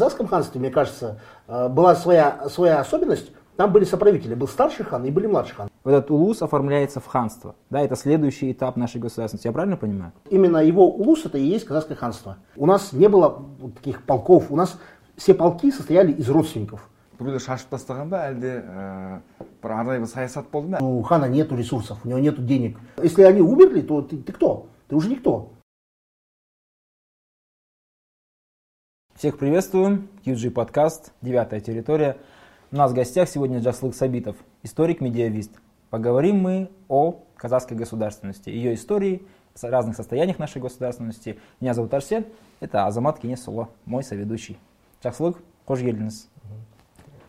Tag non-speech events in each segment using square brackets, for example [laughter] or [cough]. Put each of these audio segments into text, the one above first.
казахском ханстве, мне кажется, э, была своя, своя особенность. Там были соправители, был старший хан и были младший хан. Вот этот улус оформляется в ханство. Да, это следующий этап нашей государственности. Я правильно понимаю? Именно его улус это и есть казахское ханство. У нас не было таких полков. У нас все полки состояли из родственников. біреулер шашып тастаған ба әлде ә, бір арнайы бір саясат болды ма У хана нету ресурсов, у него нету денег. Если они умерли, то ты, ты кто? Ты уже никто. Всех приветствуем. QG подкаст, девятая территория. У нас в гостях сегодня Джаслык Сабитов, историк-медиавист. Поговорим мы о казахской государственности, ее истории, разных состояниях нашей государственности. Меня зовут Арсен, это Азамат Кенесуло, мой соведущий. Джаслык, келдіңіз.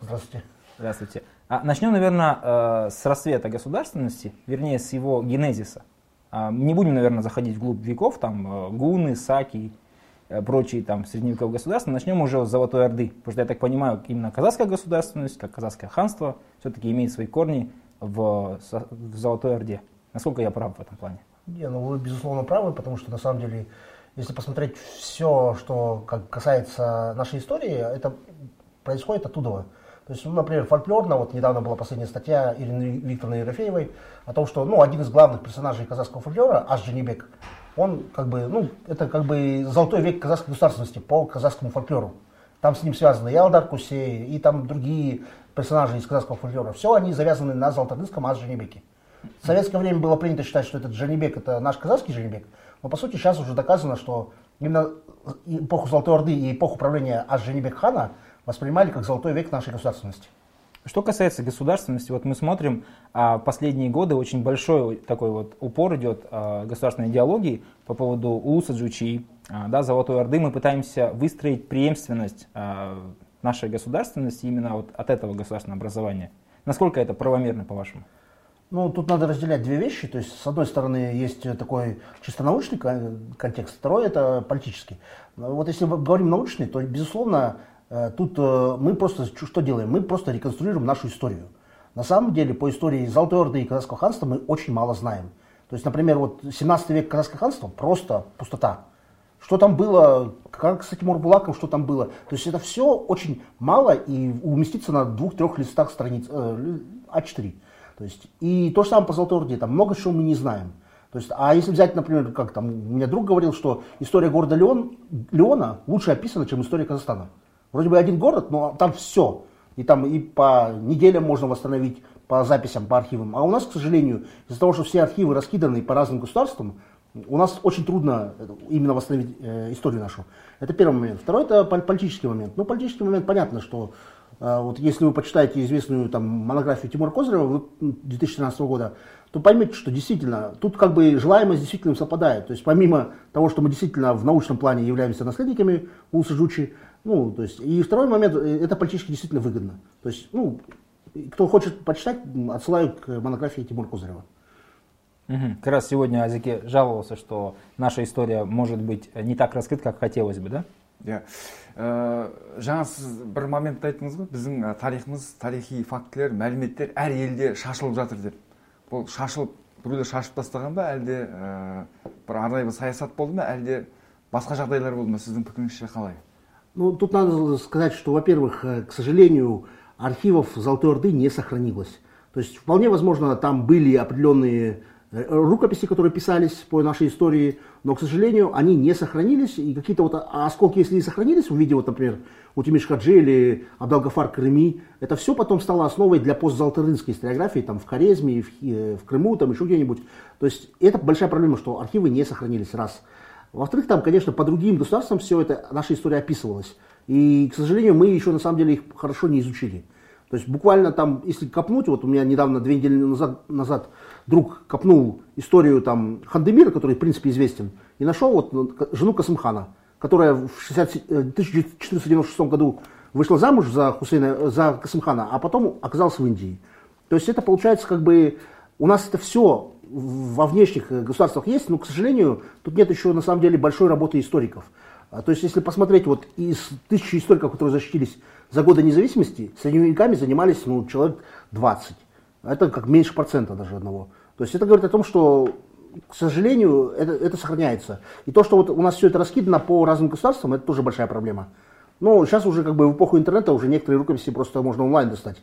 Здравствуйте. Здравствуйте. А, начнем, наверное, э, с рассвета государственности, вернее, с его генезиса. А, не будем, наверное, заходить вглубь веков, там, э, гуны, саки, прочие там средневековые государства. Начнем уже с Золотой Орды, потому что, я так понимаю, именно казахская государственность, как казахское ханство, все-таки имеет свои корни в, в Золотой Орде. Насколько я прав в этом плане? Не, ну вы безусловно правы, потому что на самом деле, если посмотреть все, что как касается нашей истории, это происходит оттуда. То есть, ну, например, фольклорно, вот недавно была последняя статья Ирины Викторовны Ерофеевой о том, что ну, один из главных персонажей казахского фольклора, Аш Джанибек, он как бы, ну, это как бы золотой век казахской государственности по казахскому фольклору. Там с ним связаны и Алдар Кусей, и там другие персонажи из казахского фольклора. Все они завязаны на золоторынском Аш Джанибеке. В советское время было принято считать, что этот Джанибек это наш казахский Джанибек, но по сути сейчас уже доказано, что именно эпоху Золотой Орды и эпоху правления аш Джанибек хана воспринимали как золотой век нашей государственности. Что касается государственности, вот мы смотрим, а, последние годы очень большой такой вот упор идет а, государственной идеологии по поводу Улуса Джучи, а, да, Золотой Орды. Мы пытаемся выстроить преемственность нашей государственности именно вот от этого государственного образования. Насколько это правомерно, по-вашему? Ну, тут надо разделять две вещи. То есть, с одной стороны, есть такой чисто научный кон- контекст, второй это политический. Вот если мы говорим научный, то, безусловно, э, тут э, мы просто что делаем? Мы просто реконструируем нашу историю. На самом деле, по истории Золотой Орды и Казахского ханства мы очень мало знаем. То есть, например, вот 17 век Казахского ханства просто пустота. Что там было, как с этим Урбулаком, что там было. То есть это все очень мало и уместится на двух-трех листах страниц э, А4. То есть, и то же самое по Золотой Орде, там много чего мы не знаем. То есть, а если взять, например, как там, у меня друг говорил, что история города Леон, Леона лучше описана, чем история Казахстана. Вроде бы один город, но там все. И там и по неделям можно восстановить, по записям, по архивам. А у нас, к сожалению, из-за того, что все архивы раскиданы по разным государствам, у нас очень трудно э, именно восстановить э, историю нашу. Это первый момент. Второй это пол- политический момент. Ну, политический момент понятно, что э, вот если вы почитаете известную там монографию Тимура Козырева вы- м, 2013 года, то поймете, что действительно тут как бы желаемое с действительным совпадает. То есть помимо того, что мы действительно в научном плане являемся наследниками Улуса Жучи, ну, то есть, и второй момент, э, это политически действительно выгодно. То есть, ну, кто хочет почитать, отсылаю к монографии Тимура Козырева. Мгм. Как раз сегодня Азике жаловался, что наша история может быть не так раскрыта, как хотелось бы, да? иә Ә, жаңа сіз бір моментте айттыңыз ғой біздің ә, тарихымыз тарихи фактілер мәліметтер әр елде шашылып жатыр деп бұл шашылып біреулер шашып тастаған ба әлде ә, бір арнайы бір саясат болды ма әлде басқа жағдайлар болды ма сіздің пікіріңізше қалай Ну, тут надо сказать, что, во-первых, э, к сожалению, архивов Золотой Орды не сохранилось. То есть, вполне возможно, там были определенные э, рукописи, которые писались по нашей истории, но, к сожалению, они не сохранились, и какие-то вот осколки, если и сохранились в виде, вот, например, Утимиш Хаджи или Абдалгафар Крыми, это все потом стало основой для постзолотарынской историографии, там, в Хорезме, в, э, в Крыму, там, еще где-нибудь. То есть, это большая проблема, что архивы не сохранились, раз. Во-вторых, там, конечно, по другим государствам все это, наша история описывалась. И, к сожалению, мы еще на самом деле их хорошо не изучили. То есть буквально там, если копнуть, вот у меня недавно, две недели назад, назад друг копнул историю там Хандемира, который, в принципе, известен, и нашел вот ну, жену Касымхана, которая в 60 э, 1496 году вышла замуж за, Хусейна, э, за Касымхана, а потом оказалась в Индии. То есть это получается как бы, у нас это все во внешних э, государствах есть, но, к сожалению, тут нет еще на самом деле большой работы историков. А, То есть, если посмотреть, вот из тысячи историков, которые защитились за годы независимости, средневековиками занимались ну, человек 20. Это как меньше процента даже одного. То есть это говорит о том, что, к сожалению, это, это сохраняется. И то, что вот у нас все это раскидано по разным государствам, это тоже большая проблема. Но сейчас уже как бы в эпоху интернета уже некоторые рукописи просто можно онлайн достать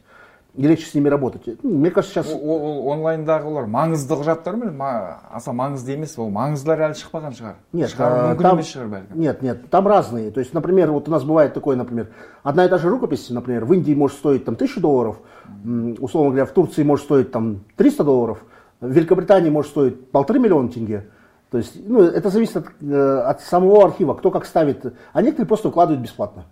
И легче с ними работать. Ну, мне кажется, сейчас... ол ол онлайндағылар маңызды құжаттар ма ма- аса маңызды емес ол маңыздылары әлі шықпаған шығар Нет, шығару а, мүмкін там- емес шығар бәлкім Нет, нет, там разные. То есть, например, вот у нас бывает такое, например, одна и та же рукопись, например, в Индии может стоить там тысячу долларов, м, условно говоря, в Турции может стоить там 300 долларов, в Великобритании может стоить полторы миллиона тенге. То есть, ну, это зависит от, э, от самого архива, кто как ставит. А некоторые просто укладывают бесплатно.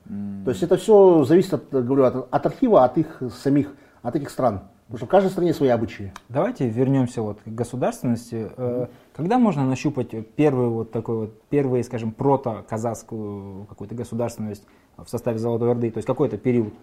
То есть, это все зависит, от, говорю, от, от архива, от их самих, от этих стран. Потому что в каждой стране свои обычаи. Давайте вернемся вот к государственности. Э, Когда можно нащупать первую вот такой вот, первые, скажем, прото-казахскую какую-то государственность в составе Золотой Орды, то есть какой-то период?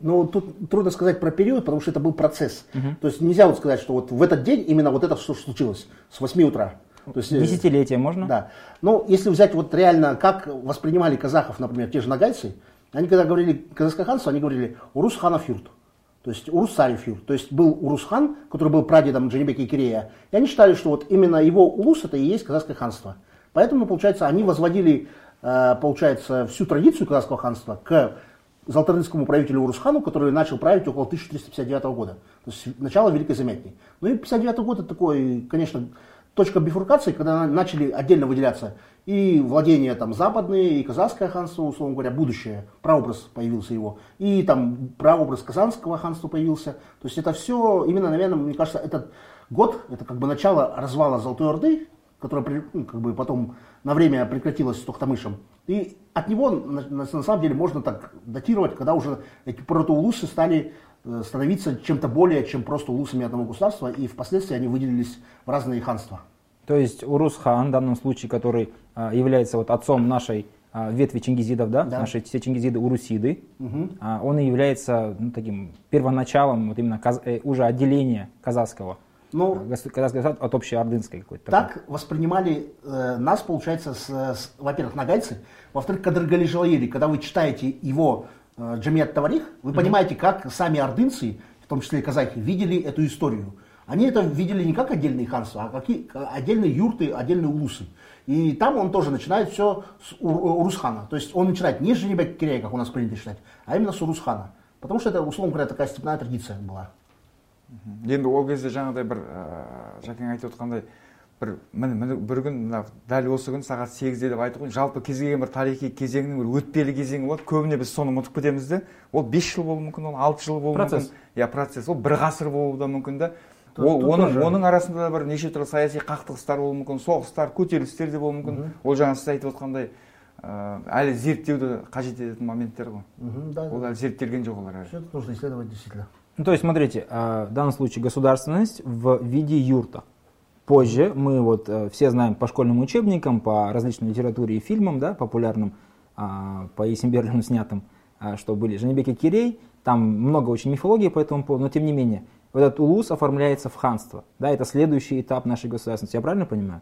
Ну, тут трудно сказать про период, потому что это был процесс. То есть нельзя вот сказать, что вот в этот день именно вот это что случилось с 8 утра. То есть, э, Десятилетия можно? Да. Но если взять вот реально, как воспринимали казахов, например, те же нагайцы, они когда говорили казахское ханство, они говорили «Урус ханов юрт». То есть Урус царев юрт. То есть был Урус хан, который был прадедом Джанибека Кирея. И они считали, что вот именно его улус это и есть казахское ханство. Поэтому, получается, они возводили, э, получается, всю традицию казахского ханства к золоторынскому правителю Урусхану, который начал править около 1359 года. То есть начало Великой Заметной. Ну и 59 год это такой, конечно, точка бифуркации, когда начали отдельно выделяться. И владения там западные, и казахское ханство, условно говоря, будущее, прообраз появился его, и там прообраз казанского ханства появился. То есть это все, именно, наверное, мне кажется, этот год, это как бы начало развала Золотой Орды, которая ну, как бы потом на время прекратилась с Тохтамышем. И от него на, на- на самом деле можно так датировать, когда уже эти протоулусы стали э, становиться чем-то более, чем просто улусами одного государства, и впоследствии они выделились в разные ханства. То есть Урус-хан, в данном случае, который а, является вот отцом нашей а, ветви чингизидов, да, Да. наши все чингизиды урусиды, а, он и является ну, таким первоначалом вот именно каз- э, уже отделения казахского, Ну, а, гос- казахского государства от общей ордынской какой-то. такой. Так воспринимали э, нас, получается, с, с- во-первых, нагайцы, во-вторых, Кадыргали. Когда вы читаете его э, Джамият Таварих, вы понимаете, как сами ордынцы, в том числе и казахи, видели эту историю. Они это видели не как отдельные ханства, а как и- как отдельные юрты, отдельные улусы. И там он тоже начинает все с Ур- Урусхана. То есть он начинает не с Женебек Кирея, как у нас принято считать, а именно с Урусхана. Потому что это, условно говоря, такая степная традиция была. Енді ол кезде жаңағыдай бір ә, жәкең айтып отқандай бір міне міне бір күн мына дәл осы күн сағат сегізде деп айтып жалпы кез келген бір тарихи кезеңнің бір өтпелі кезеңі болады. Көбіне біз соны ұмытып кетеміз де. Ол бес жыл болуы мүмкін ол алты жыл болуы Процесс. мүмкін. Иә процесс. Ол бір ғасыр болуы да мүмкін да. Ол оның оның арасында да бір неше түрлі саяси қақтығыстар болуы мүмкін соғыстар көтерілістер де болуы мүмкін. Ол жаңа сіз айтып отқандай ә, әлі зерттеуді қажет ететін моменттер ғой. Ол әлі зерттелген жоқ олар әлі. Нужно исследовать действительно. Ну, то есть, смотрите, а, в данном случае государственность в виде юрта. Позже мы вот э, все знаем по школьным учебникам, по различной литературе и фильмам, да, популярным, а, по Есенберлину [laughs] снятым, а, что были Женебек и Кирей, там много очень мифологии по этому поводу, но тем не менее, вот этот улус оформляется в ханство, да, это следующий этап нашей государственности, я правильно понимаю?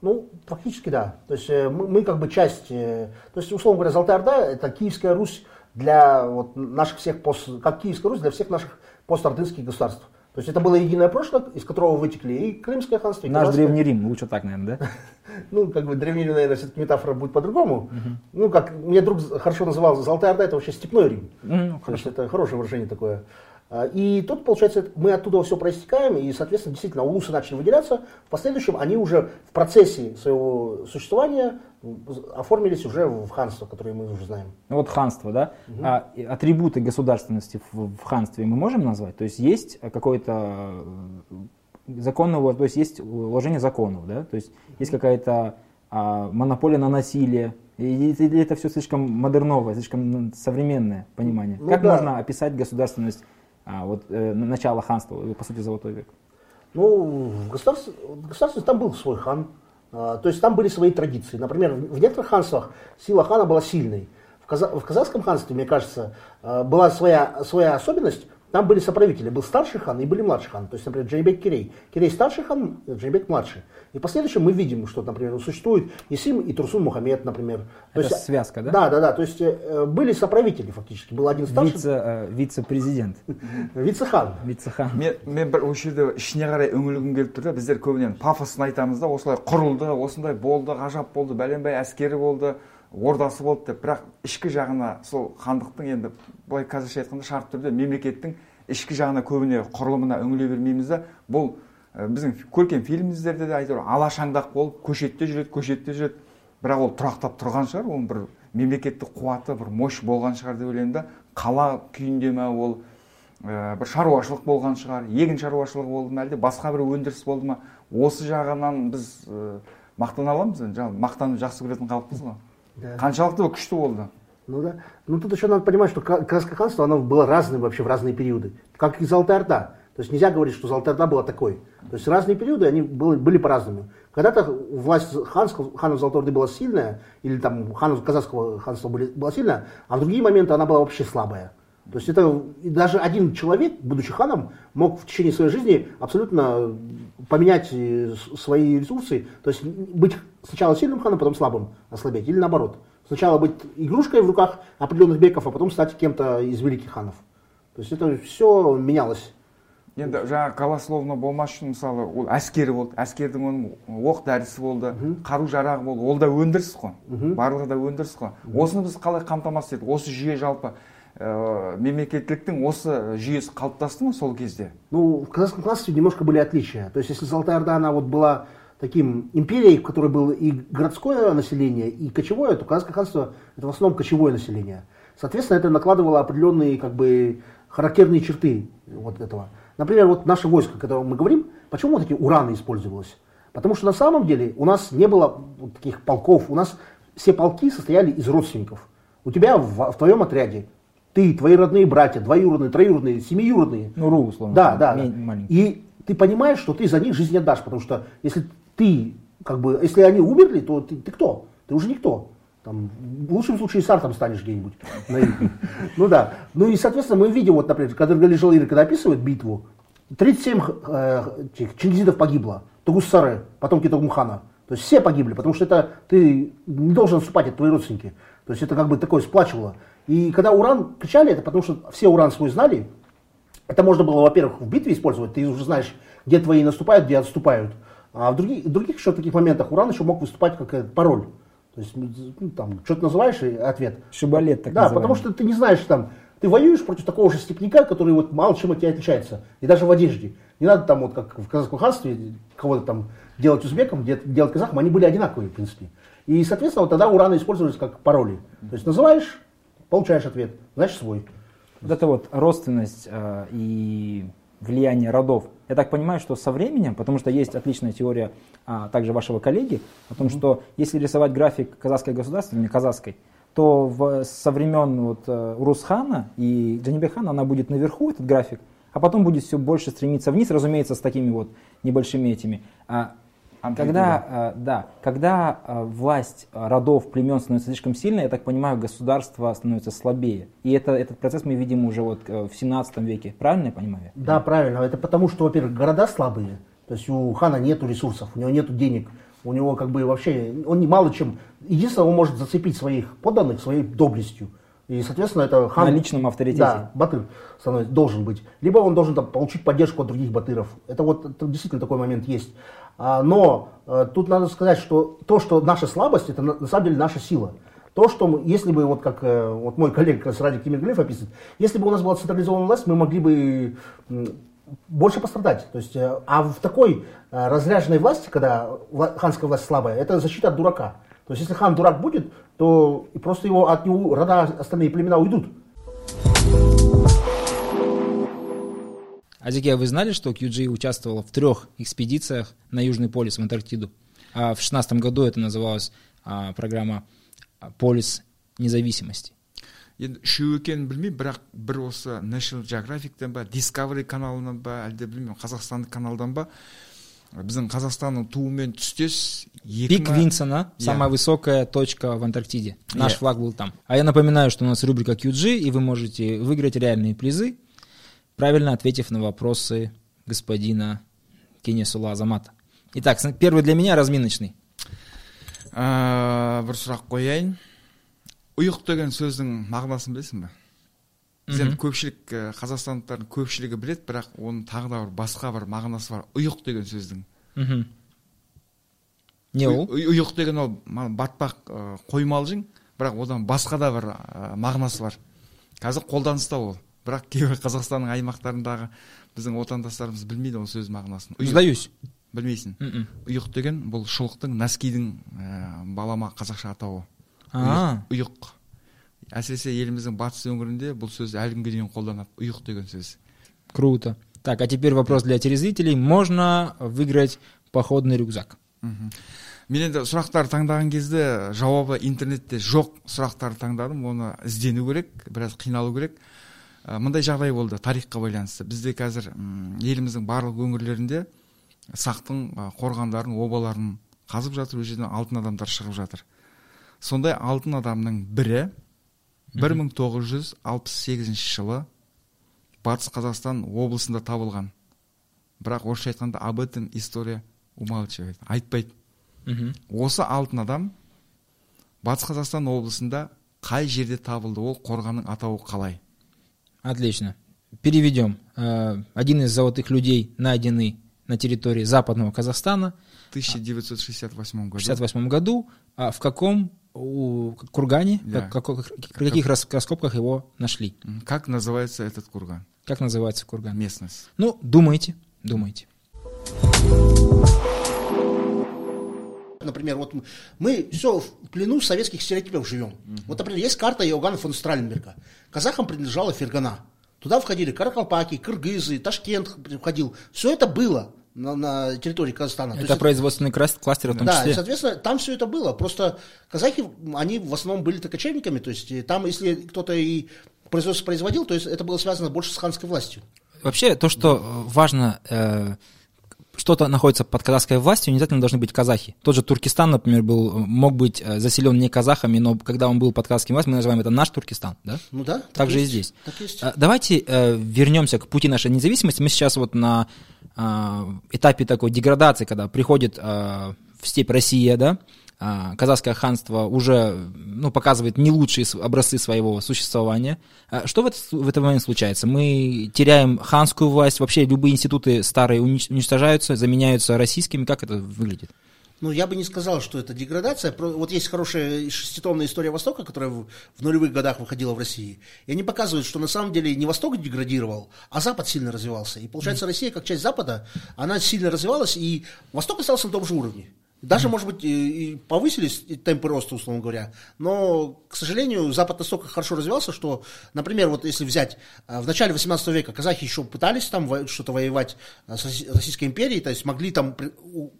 Ну, фактически да. То есть э, мы, мы как бы часть, э, то есть, условно говоря, Золотая Орда это Киевская Русь для вот наших всех пост, как Киевская Русь для всех наших постордынских государств. То есть это было единое прошлое, из которого вытекли и Крымское ханство, и Наш Казахское. Древний Рим, лучше так, наверное, да? [laughs] Ну, как бы Древний Рим, наверное, все-таки метафора будет по-другому. Ну, как мне друг хорошо называл, Золотая Орда это вообще степной Рим. Ну, То есть это хорошее выражение такое. А, И тут, получается, мы оттуда все проистекаем, и, соответственно, действительно, улусы начали выделяться. В последующем они уже в процессе своего существования оформились уже в ханство, которое мы уже знаем. Ну, Вот ханство, да? А, и атрибуты государственности в, в ханстве мы можем назвать? То есть есть какой-то э, законного, то есть есть уложение законов, да? То есть есть какая-то а, монополия на насилие. Или это все слишком модерновое, слишком современное понимание? Ну как да. можно описать государственность а, вот, э, начала ханства, по сути, золотой век? Ну, в государстве, в государстве там был свой хан. А, То есть там были свои традиции. Например, в в некоторых ханствах сила хана была сильной. В, каза- в казахском ханстве, мне кажется, а, была своя, своя особенность. Там были соправители. Был старший хан и были младший хан. То есть, например, Джейбек Кирей. Кирей старший хан, Джейбек младший. И в последующем мы видим, что, например, существует Исим и Турсун Мухаммед, например. То Это есть, связка, да? Да, да, да. То есть э, были соправители фактически. Был один старший, Вице, э, вице-президент, [laughs] вице-хан. вице-хан. мен мен бір осы жерде ішіне қарай үңілгім келіп тұр да біздер көбіне пафосын айтамыз да осылай құрылды осындай болды ғажап болды бәленбай әскері болды ордасы болды деп бірақ ішкі жағына сол хандықтың енді былай қазақша айтқанда шартты түрде мемлекеттің ішкі жағына көбіне құрылымына үңіле бермейміз да. Бұл біздің көркем фильміміздерде де әйтеуір алашаңдақ болып көшетте жүреді көшетте жүреді. Бірақ ол тұрақтап тұрған шығар оның бір мемлекеттік қуаты бір мощь болған шығар деп ойлаймын да. Қала күйінде ма ол ә, бір шаруашылық болған шығар егін шаруашылығы болды ма әлде басқа бір өндіріс болды ма? Осы жағынан біз ә, мақтана аламыз енді. Мақтанып жақсы көретін халықпыз ғой. Да. қаншалықты күшті болды ну да. Ну тут еще надо понимать, что Казахское ханство, оно было разным вообще в разные периоды. Как и Золотая Орда. То есть нельзя говорить, что Золотая Орда была такой. То есть разные периоды, они были, были по-разному. Когда-то власть ханского, ханов Золотой Орды была сильная, или там ханов казахского ханства была сильная, а в другие моменты она была вообще слабая. То есть это даже один человек, будучи ханом, мог в течение своей жизни абсолютно поменять э, свои ресурсы. То есть быть сначала сильным ханом, потом слабым, ослабеть. Или наоборот. Сначала быть игрушкой в руках определенных беков, а потом стать кем-то из великих ханов. То есть это все менялось. енді жаңағы голословно болмас үшін мысалы ол әскері болды әскердің оның оқ дәрісі болды қару жарағы болды ол да өндіріс қой барлығы да өндіріс қой осыны біз қалай қамтамасыз едік осы жүйе жалпы ә, мемлекеттіліктің осы жүйесі қалыптасты ма сол кезде ну в казахском ханстве немножко были отличия то есть если золотая орда она вот была таким империей, в которой было и городское население, и кочевое, то Казахское ханство это в основном кочевое население. Соответственно, это накладывало определенные как бы характерные черты вот этого. Например, вот наше войско, о котором мы говорим, почему вот эти ураны использовалось? Потому что на самом деле у нас не было вот таких полков, у нас все полки состояли из родственников. У тебя в, в твоем отряде ты, твои родные братья, двоюродные, троюродные, семиюродные. Ну, ру, условно. Да, да. Маленький. И ты понимаешь, что ты за них жизнь отдашь, потому что если ты, как бы, если они умерли, то ты, ты кто? Ты уже никто. Там, в лучшем случае сартом станешь где-нибудь. [laughs] Ну да. Ну и, соответственно, мы видим, вот, например, когда Галижалир, когда описывает битву, 37 э, чингизидов погибло, Тугуссары, потомки Тугумхана. То есть все погибли, потому что это ты не должен отступать, это твои родственники. То есть это как бы такое сплачивало. И когда уран кричали, это потому что все уран свой знали. Это можно было, во-первых, в битве использовать, ты уже знаешь, где твои наступают, где отступают. А в других, в других еще таких моментах уран еще мог выступать как пароль. То есть, ну, там, что ты называешь и ответ. Шибалет так Да, называемый. потому что ты не знаешь, там, ты воюешь против такого же степняка, который вот мало чем от тебя отличается. И даже в одежде. Не надо там, вот как в казахском ханстве, кого-то там делать узбеком, делать казахом, они были одинаковые, в принципе. И, соответственно, вот тогда ураны использовались как пароли. То есть называешь, получаешь ответ, значит свой. Вот это вот родственность э, и влияние родов. Я так понимаю, что со временем, потому что есть отличная теория а, также вашего коллеги, о том, mm-hmm. что если рисовать график казахской государственности, казахской, то в, со времен вот, э, Урусхана и Джанибехана она будет наверху, этот график, а потом будет все больше стремиться вниз, разумеется, с такими вот небольшими этими. А когда, э, да, когда э, власть родов, племен становится слишком сильной, я так понимаю, государство становится слабее. И это, этот процесс мы видим уже вот э, в 17 веке. Правильно я понимаю? Да, правильно. Это потому, что, во-первых, города слабые. То есть у хана нет ресурсов, у него нет денег. У него как бы вообще, он мало чем, единственное, он может зацепить своих подданных своей доблестью. И, соответственно, это хан... На личном авторитете. Да, батыр становится, должен быть. Либо он должен там, получить поддержку от других батыров. Это вот это действительно такой момент есть. А, но а, тут надо сказать, что то, что наша слабость, это на, на самом деле наша сила. То, что мы, если бы, вот как э, вот мой коллега как раз Радик Кимирглиф описывает, если бы у нас была централизованная власть, мы могли бы больше пострадать. То есть, э, а в такой разряженной власти, когда ханская власть слабая, это защита от дурака. То есть, если хан дурак будет, то просто его от него рода остальные племена уйдут. Азике, а вы знали, что QG участвовала в трех экспедициях на Южный полюс, в Антарктиду? А в 16 году это называлась а, программа «Полюс независимости». енді үшеу екенін білмеймін бірақ бір осы national geographicтен ба discovery каналынан ба әлде білмеймін қазақстандық каналдан ба біздің қазақстанның туымен түстес пик винсона самая высокая точка в антарктиде наш флаг был там а я напоминаю что у нас рубрика QG и вы можете выиграть реальные призы правильно ответив на вопросы господина Кенесула Азамата. Итак, первый для меня разминочный. бір сұрақ қояйын ұйық деген сөздің мағынасын білесің ба біз енді көпшілік қазақстандықтардың көпшілігі біледі бірақ оның тағы да бір басқа бір мағынасы бар. Ұйық деген сөздің. Не ол? Ұйық деген ол батпақ қоймалжың бірақ одан басқа да бір ә, мағынасы бар. Қазір қолданыста ол. Бірақ кейбір қазақстанның аймақтарындағы біздің отандастарымыз білмейді ол сөз мағынасын. Сдаюсь. білмейсің. Ұйық деген бұл шұлықтың нәскидің ә, балама қазақша атауы. Ұйық әсіресе еліміздің батыс өңірінде бұл сөз әлі күнге дейін қолданады ұйық деген сөз круто. Так, а теперь вопрос для телезрителей. Можно выиграть походный рюкзак? мхм мен енді сұрақтар таңдаған кезде жауабы интернетте жоқ сұрақтарды таңдадым оны іздену керек біраз қиналу керек Ә, мындай жағдай болды тарихқа байланысты бізде қазір еліміздің барлық өңірлерінде сақтың ә, қорғандарын обаларын қазып жатыр ол жерден алтын адамдар шығып жатыр сондай алтын адамның бірі 1968 жылы батыс қазақстан облысында табылған. Бірақ орысша айтқанда об этом история умалчивает айтпайды. Осы алтын адам батыс қазақстан облысында қай жерде табылды ол қорғанның атауы қалай? Отлично. Переведем. Э, Один из золотых людей найденный на территории западного Казахстана. В 1968 в году 1968 году. А в каком у- кургане, Да. как- как- при каких рас- раскопках его нашли? Как называется этот курган Как называется курган? местность Ну, думайте, думайте. Например, вот мы все в плену советских стереотипов живем. Вот, например, есть карта Иоганна фон Страленберга. Казахам принадлежала Фергана. Туда входили каракалпаки, кыргызы, Ташкент входил. Все это было на, на территории Казахстана. То Это есть производственный крас- кластер в том да, числе. соответственно, там все это было. Просто казахи, они в основном были кочевниками, то есть там, если кто-то и производство производил, то есть это было связано больше с ханской властью. Вообще, то, что э, важно, э, что-то находится под казахской властью, не обязательно должны быть казахи. Тот же Туркестан, например, был, э, мог быть э, заселен не казахами, но когда он был под казахским властью, мы называем это наш Туркестан, да? Ну да. Так же и есть. здесь. Так есть. А, Давайте э, вернемся к пути нашей независимости. Мы сейчас вот на этапе такой деградации, когда приходит в степь Россия, да, казахское ханство уже ну, показывает не лучшие образцы своего существования. А Что в, этот, в этот момент случается? Мы теряем ханскую власть, вообще любые институты старые унич- уничтожаются, заменяются российскими. Как это выглядит? Ну, я бы не сказал, что это деградация. Вот есть хорошая шеститомная история Востока, которая в, в нулевых годах выходила в России. И они показывают, что на самом деле не Восток деградировал, а Запад сильно развивался. И получается, Россия, как часть Запада, она сильно развивалась, и Восток остался на том же уровне. Даже, может быть, и повысились темпы роста, условно говоря. Но, к сожалению, Запад настолько хорошо развивался, что, например, вот если взять а, в начале 18 века казахи еще пытались там что-то воевать а, с Росси- Российской империей, то есть могли там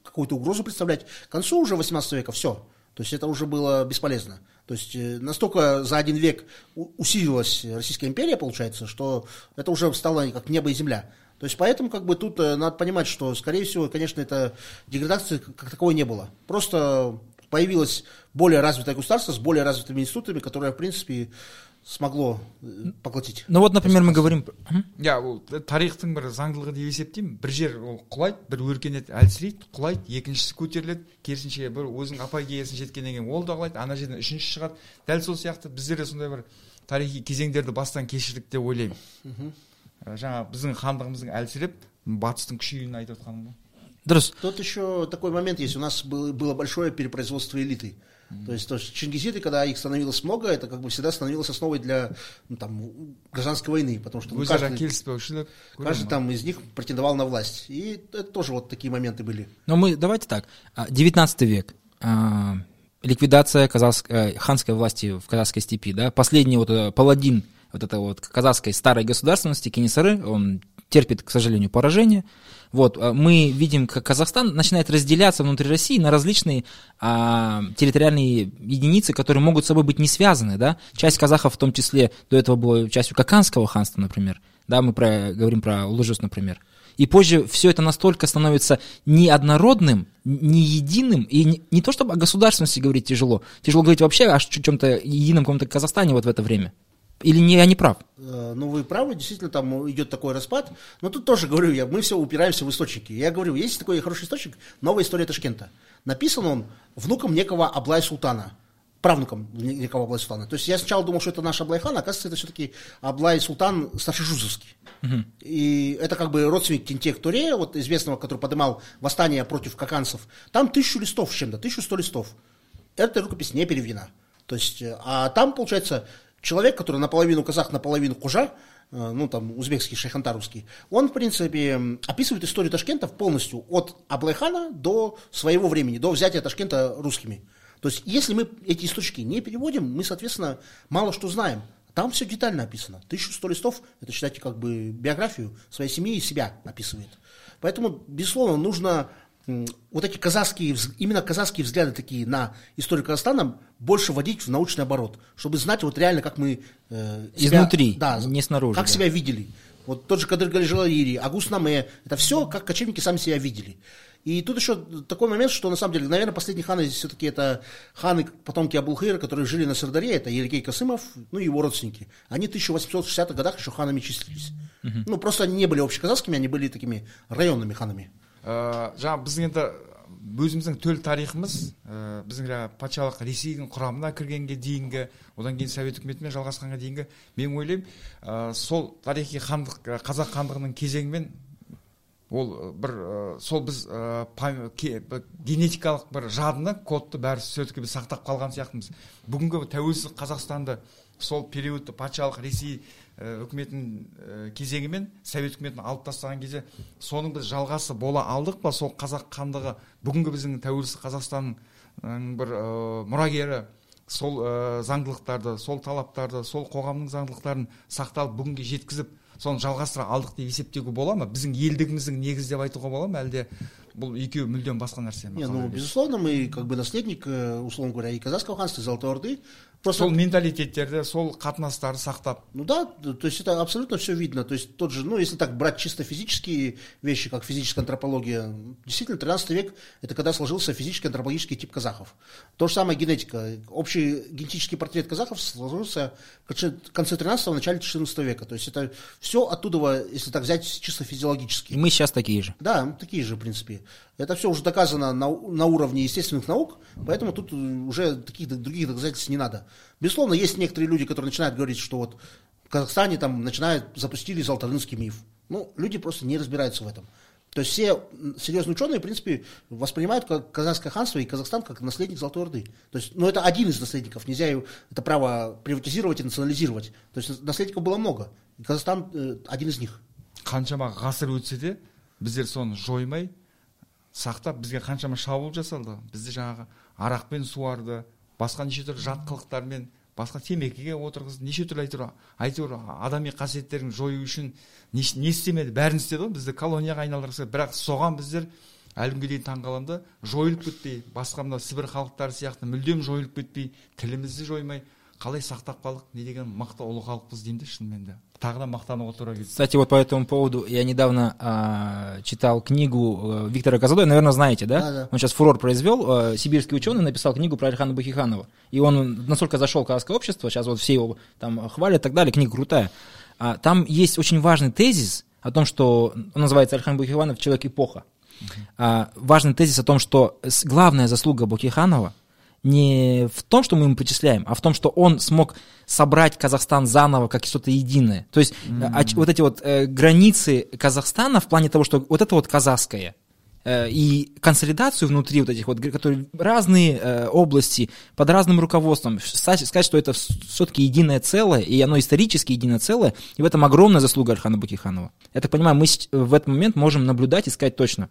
какую-то угрозу представлять. К концу уже 18 века все. То есть это уже было бесполезно. То есть э, настолько за один век усилилась Российская империя, получается, что это уже стало как небо и земля. То есть поэтому как бы тут э, надо понимать, что, скорее всего, конечно, это деградации как как таковой не было. Просто появилось более развитое государство с более развитыми институтами, которое, в принципе, смогло э, поглотить. Ну вот, например, мы говорим... Мгм. иә ол тарихтың бір заңдылығы деп есептеймін бір жер ол құлайды бір өркениет әлсірейді құлайды екіншісі көтеріледі керісінше бір өзінің апогеясын жеткеннен кейін ол да құлайды ана жерден үшінші шығады дәл сол сияқты біздер де сондай бір тарихи кезеңдерді бастан кешірдік деп ойлаймын Ә, жаңа біздің хандығымыздың әлсіреп батыстың күшеюін айтып отқаным ғой Дұрыс. Тут еще такой момент есть. У нас был- было большое перепроизводство элиты. То есть, то есть чингизиды, когда их становилось много, это как бы всегда становилось основой для ну, там, гражданской войны, потому что ну, өзара каждый, келіспеушілік каждый там из них претендовал на власть. И это тоже вот такие моменты были. Но мы, давайте так, а, 19 век, а, ликвидация казахской, э, ханской власти в казахской степи, да, последний вот э, паладин вот этой вот казахской старой государственности, Кенесары, он терпит, к сожалению, поражение. Вот, а, мы видим, как Казахстан начинает разделяться внутри России на различные а, территориальные единицы, которые могут с собой быть не связаны, да. Часть казахов, в том числе, до этого была частью Каканского ханства, например, да, мы про, говорим про Лужус, например. И позже все это настолько становится неоднородным, не единым, и не, не то чтобы о государственности говорить тяжело, тяжело говорить вообще о чем-то едином каком-то Казахстане вот в это время. Или не, я не прав? Э, Ну, вы правы, действительно, там идет такой распад. Но тут тоже говорю я, мы все упираемся в источники. Я говорю, есть такой хороший источник, новая история Ташкента. Написан он внуком некого Аблай Султана, правнуком не- некого Аблай Султана. То есть я сначала думал, что это наш Аблай хан, а оказывается, это все-таки Аблай Султан Старшежузовский. И это как бы родственник Тинтек Турея, вот известного, который поднимал восстание против каканцев. Там тысячу листов с чем-то, тысячу сто листов. Эта рукопись не переведена. То То есть, э, а там, получается, человек, который наполовину казах, наполовину кужа, э, ну, там, узбекский, шейхантаровский, он, в принципе, описывает историю Ташкента полностью от Аблайхана до своего времени, до взятия Ташкента русскими. То есть, если мы эти источники не переводим, мы, соответственно, мало что знаем. Там все детально описано. 1100 листов, это считайте как бы биографию своей семьи и себя описывает. Поэтому, безусловно, нужно вот эти казахские, именно казахские взгляды такие на историю Казахстана больше вводить в научный оборот, чтобы знать вот реально, как мы... Э, себя, Изнутри, да, не снаружи. Как да. себя видели. Вот тот же Кадыр Галижалаири, Агус Наме, это все, как кочевники сами себя видели. И тут еще такой момент, что на самом деле, наверное, последние ханы все-таки это ханы, потомки Абулхира, которые жили на Сардаре, это Ерикей Касымов, ну и его родственники. Они в 1860-х годах еще ханами числились. Угу. Ну, просто они не были общеказахскими, они были такими районными ханами. Ә, жаңағы біздің енді өзіміздің төл тарихымыз ә, біздің жаңағы патшалық ресейдің құрамына кіргенге дейінгі одан кейін совет үкіметімен жалғасқанға дейінгі мен ойлаймын ә, сол тарихи хандық қазақ хандығының кезеңімен ол бір ә, сол біз ә, генетикалық бір жадыны кодты бәрі все біз сақтап қалған сияқтымыз. Бүгінгі тәуелсіз қазақстанды сол периодты патшалық ресей ә, үкіметінің кезеңі мен совет үкіметін алып тастаған кезде соның біз жалғасы бола алдық па? Сол қазақ хандығы бүгінгі біздің тәуелсіз қазақстанның бір ә, мұрагері сол ә, заңдылықтарды сол талаптарды сол қоғамның заңдылықтарын сақталып бүгінге жеткізіп соны жалғастыра алдық деп есептеуге бола ма біздің елдігіміздің негізі деп айтуға бола ма әлде бұл екеуі мүлдем басқа нәрсе ма не ну безусловно мы как бы наследник э, условно говоря и казахского ханства и золотой орды Просто... сол менталитеттерді сол қатынастарды сақтап ну да то есть это абсолютно все видно то есть тот же ну если так брать чисто физические вещи как физическая антропология действительно 13 век это когда сложился физический антропологический тип казахов то же самое генетика общий генетический портрет казахов сложился в конце 13 начале 14 века то есть это все оттуда если так взять чисто физиологически и мы сейчас такие же да такие же в принципе это все уже доказано на, на уровне естественных наук, поэтому тут уже таких других доказательств не надо. Безусловно, есть некоторые люди, которые начинают говорить, что вот в Казахстане там начинают, запустили золотарынский миф. Ну, люди просто не разбираются в этом. То есть все серьезные ученые, в принципе, воспринимают казахское ханство и Казахстан как наследник Золотой Орды. То есть, ну, это один из наследников, нельзя это право приватизировать и национализировать. То есть наследников было много, и Казахстан э, один из них. қаншама ғасыр өтсе де біздер соны жоймай сақтап бізге қаншама шабуыл жасалды бізді жаңағы арақпен суарды басқа неше түрлі жат қылықтармен басқа темекіге отырғызды неше түрлі әйтеуір әйтеуір адами қасиеттерін жою үшін не, не істемеді? Бәрін істеді ғой бізді. Колонияға айналдырғысы бірақ соған біздер әлі күнге дейін таңқаламын да жойылып кетпей басқа мына сібір халықтары сияқты мүлдем жойылып кетпей тілімізді жоймай қалай сақтап қалдық не деген мықты ұлы халықпыз деймін де шынымен де. Тағы да кстати вот по этому поводу я недавно а, читал книгу э, Виктора Казадоя. Наверное знаете да? Да, да. Он сейчас фурор произвел. А, сибирский ученый написал книгу про Алихана Бахиханова. И он настолько зашел в казахское общество сейчас вот все его там хвалят и так далее книга крутая. А, там есть очень важный тезис о том что он называется Алихан Бахиханов. Человек эпоха а, важный тезис о том что главная заслуга Бахиханова не в том, что мы ему причисляем, а в том, что он смог собрать Казахстан заново как что-то единое. То есть mm-hmm. вот эти вот э, границы Казахстана в плане того, что вот это вот казахское, э, и консолидацию внутри вот этих вот, которые разные э, области под разным руководством, сказать, что это все-таки единое целое, и оно исторически единое целое, и в этом огромная заслуга Архана Бакиханова. Я так понимаю, мы в этот момент можем наблюдать и сказать точно,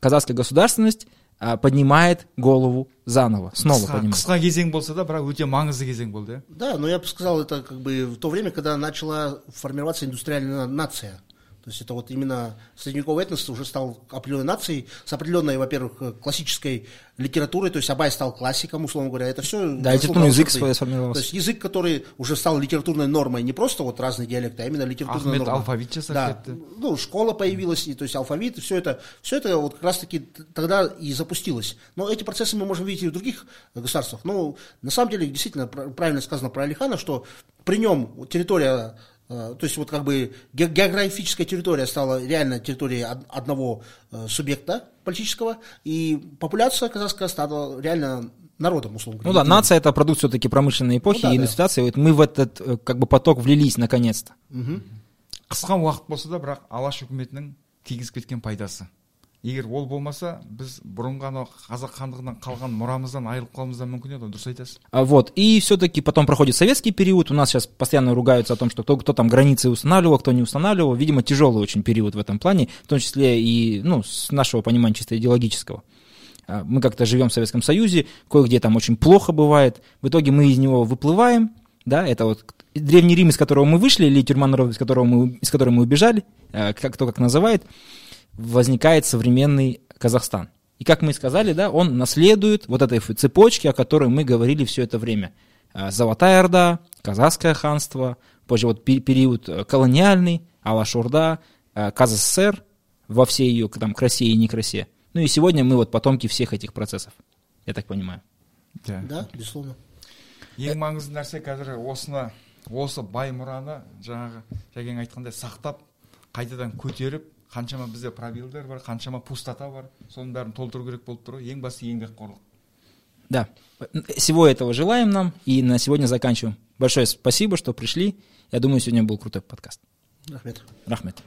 казахская государственность а, поднимает голову заново, снова поднимает. Қысқа кезең болса да, бірақ өте маңызды кезең болды, Да, но я бы сказал, это как бы в то время, когда начала формироваться индустриальная нация. То есть это вот именно средневековый этнос уже стал определенной нацией, с определенной, во-первых, классической литературой, то есть Абай стал классиком, условно говоря, это все... Да, литературный язык сформировался. То есть язык, который уже стал литературной нормой, не просто вот разные диалекты, а именно литературная Ахмед, норма. алфавит Да, ну, школа появилась, и, то есть алфавит, все это, все это вот как раз-таки тогда и запустилось. Но эти процессы мы можем видеть и в других государствах. Ну, на самом деле, действительно, правильно сказано про Алихана, что при нем территория Э, то есть вот как бы географическая территория стала реально территорией одного э, субъекта политического, и популяция казахская стала реально народом, условно говоря. Ну да, нация это продукт все-таки промышленной эпохи, ну, да, и индустриации. Да. Вот мы в этот э, как бы поток влились наконец-то. қысқа уақыт болса да бірақ алаш үкіметінің тигізіп кеткен пайдасы егер ол болмаса біз бұрынғы анау қазақ хандығынан қалған мұрамыздан айырылып қалуымыз да мүмкін еді ғой дұрыс айтасыз А, Вот. И все-таки потом проходит советский период. У нас сейчас постоянно ругаются о том, что кто, кто там границы устанавливал, кто не устанавливал. Видимо, тяжелый очень период в этом плане, в том числе и ну, с нашего понимания чисто идеологического. А, Мы как-то живем в Советском Союзе, кое-где там очень плохо бывает. В итоге мы из него выплываем, да, это вот Древний Рим, из которого мы вышли, или тюрьма народов, из которого мы, из которой мы убежали, а, как кто как называет, возникает современный Казахстан. И как мы и сказали, да, он наследует вот этой цепочки, о которой мы говорили все это время. А, Золотая Орда, Казахское ханство, позже вот пе- период э, колониальный, Алашорда, э, КазССР во всей ее там красе и некрасе. Ну и сегодня мы вот потомки всех этих процессов, я так понимаю. иә Да, безусловно. ең маңызды нәрсе қазір осыны осы бай мұраны жаңағы жәкең айтқандай сақтап қайтадан көтеріп қаншама бізде пробелдер бар қаншама пустота бар соның бәрін толтыру керек болып тұр ғой ең бастысы еңбекқорлық Да, всего этого желаем нам и на сегодня заканчиваем. Большое спасибо, что пришли. Я думаю, сегодня был крутой подкаст. Рахмет. Рахмет.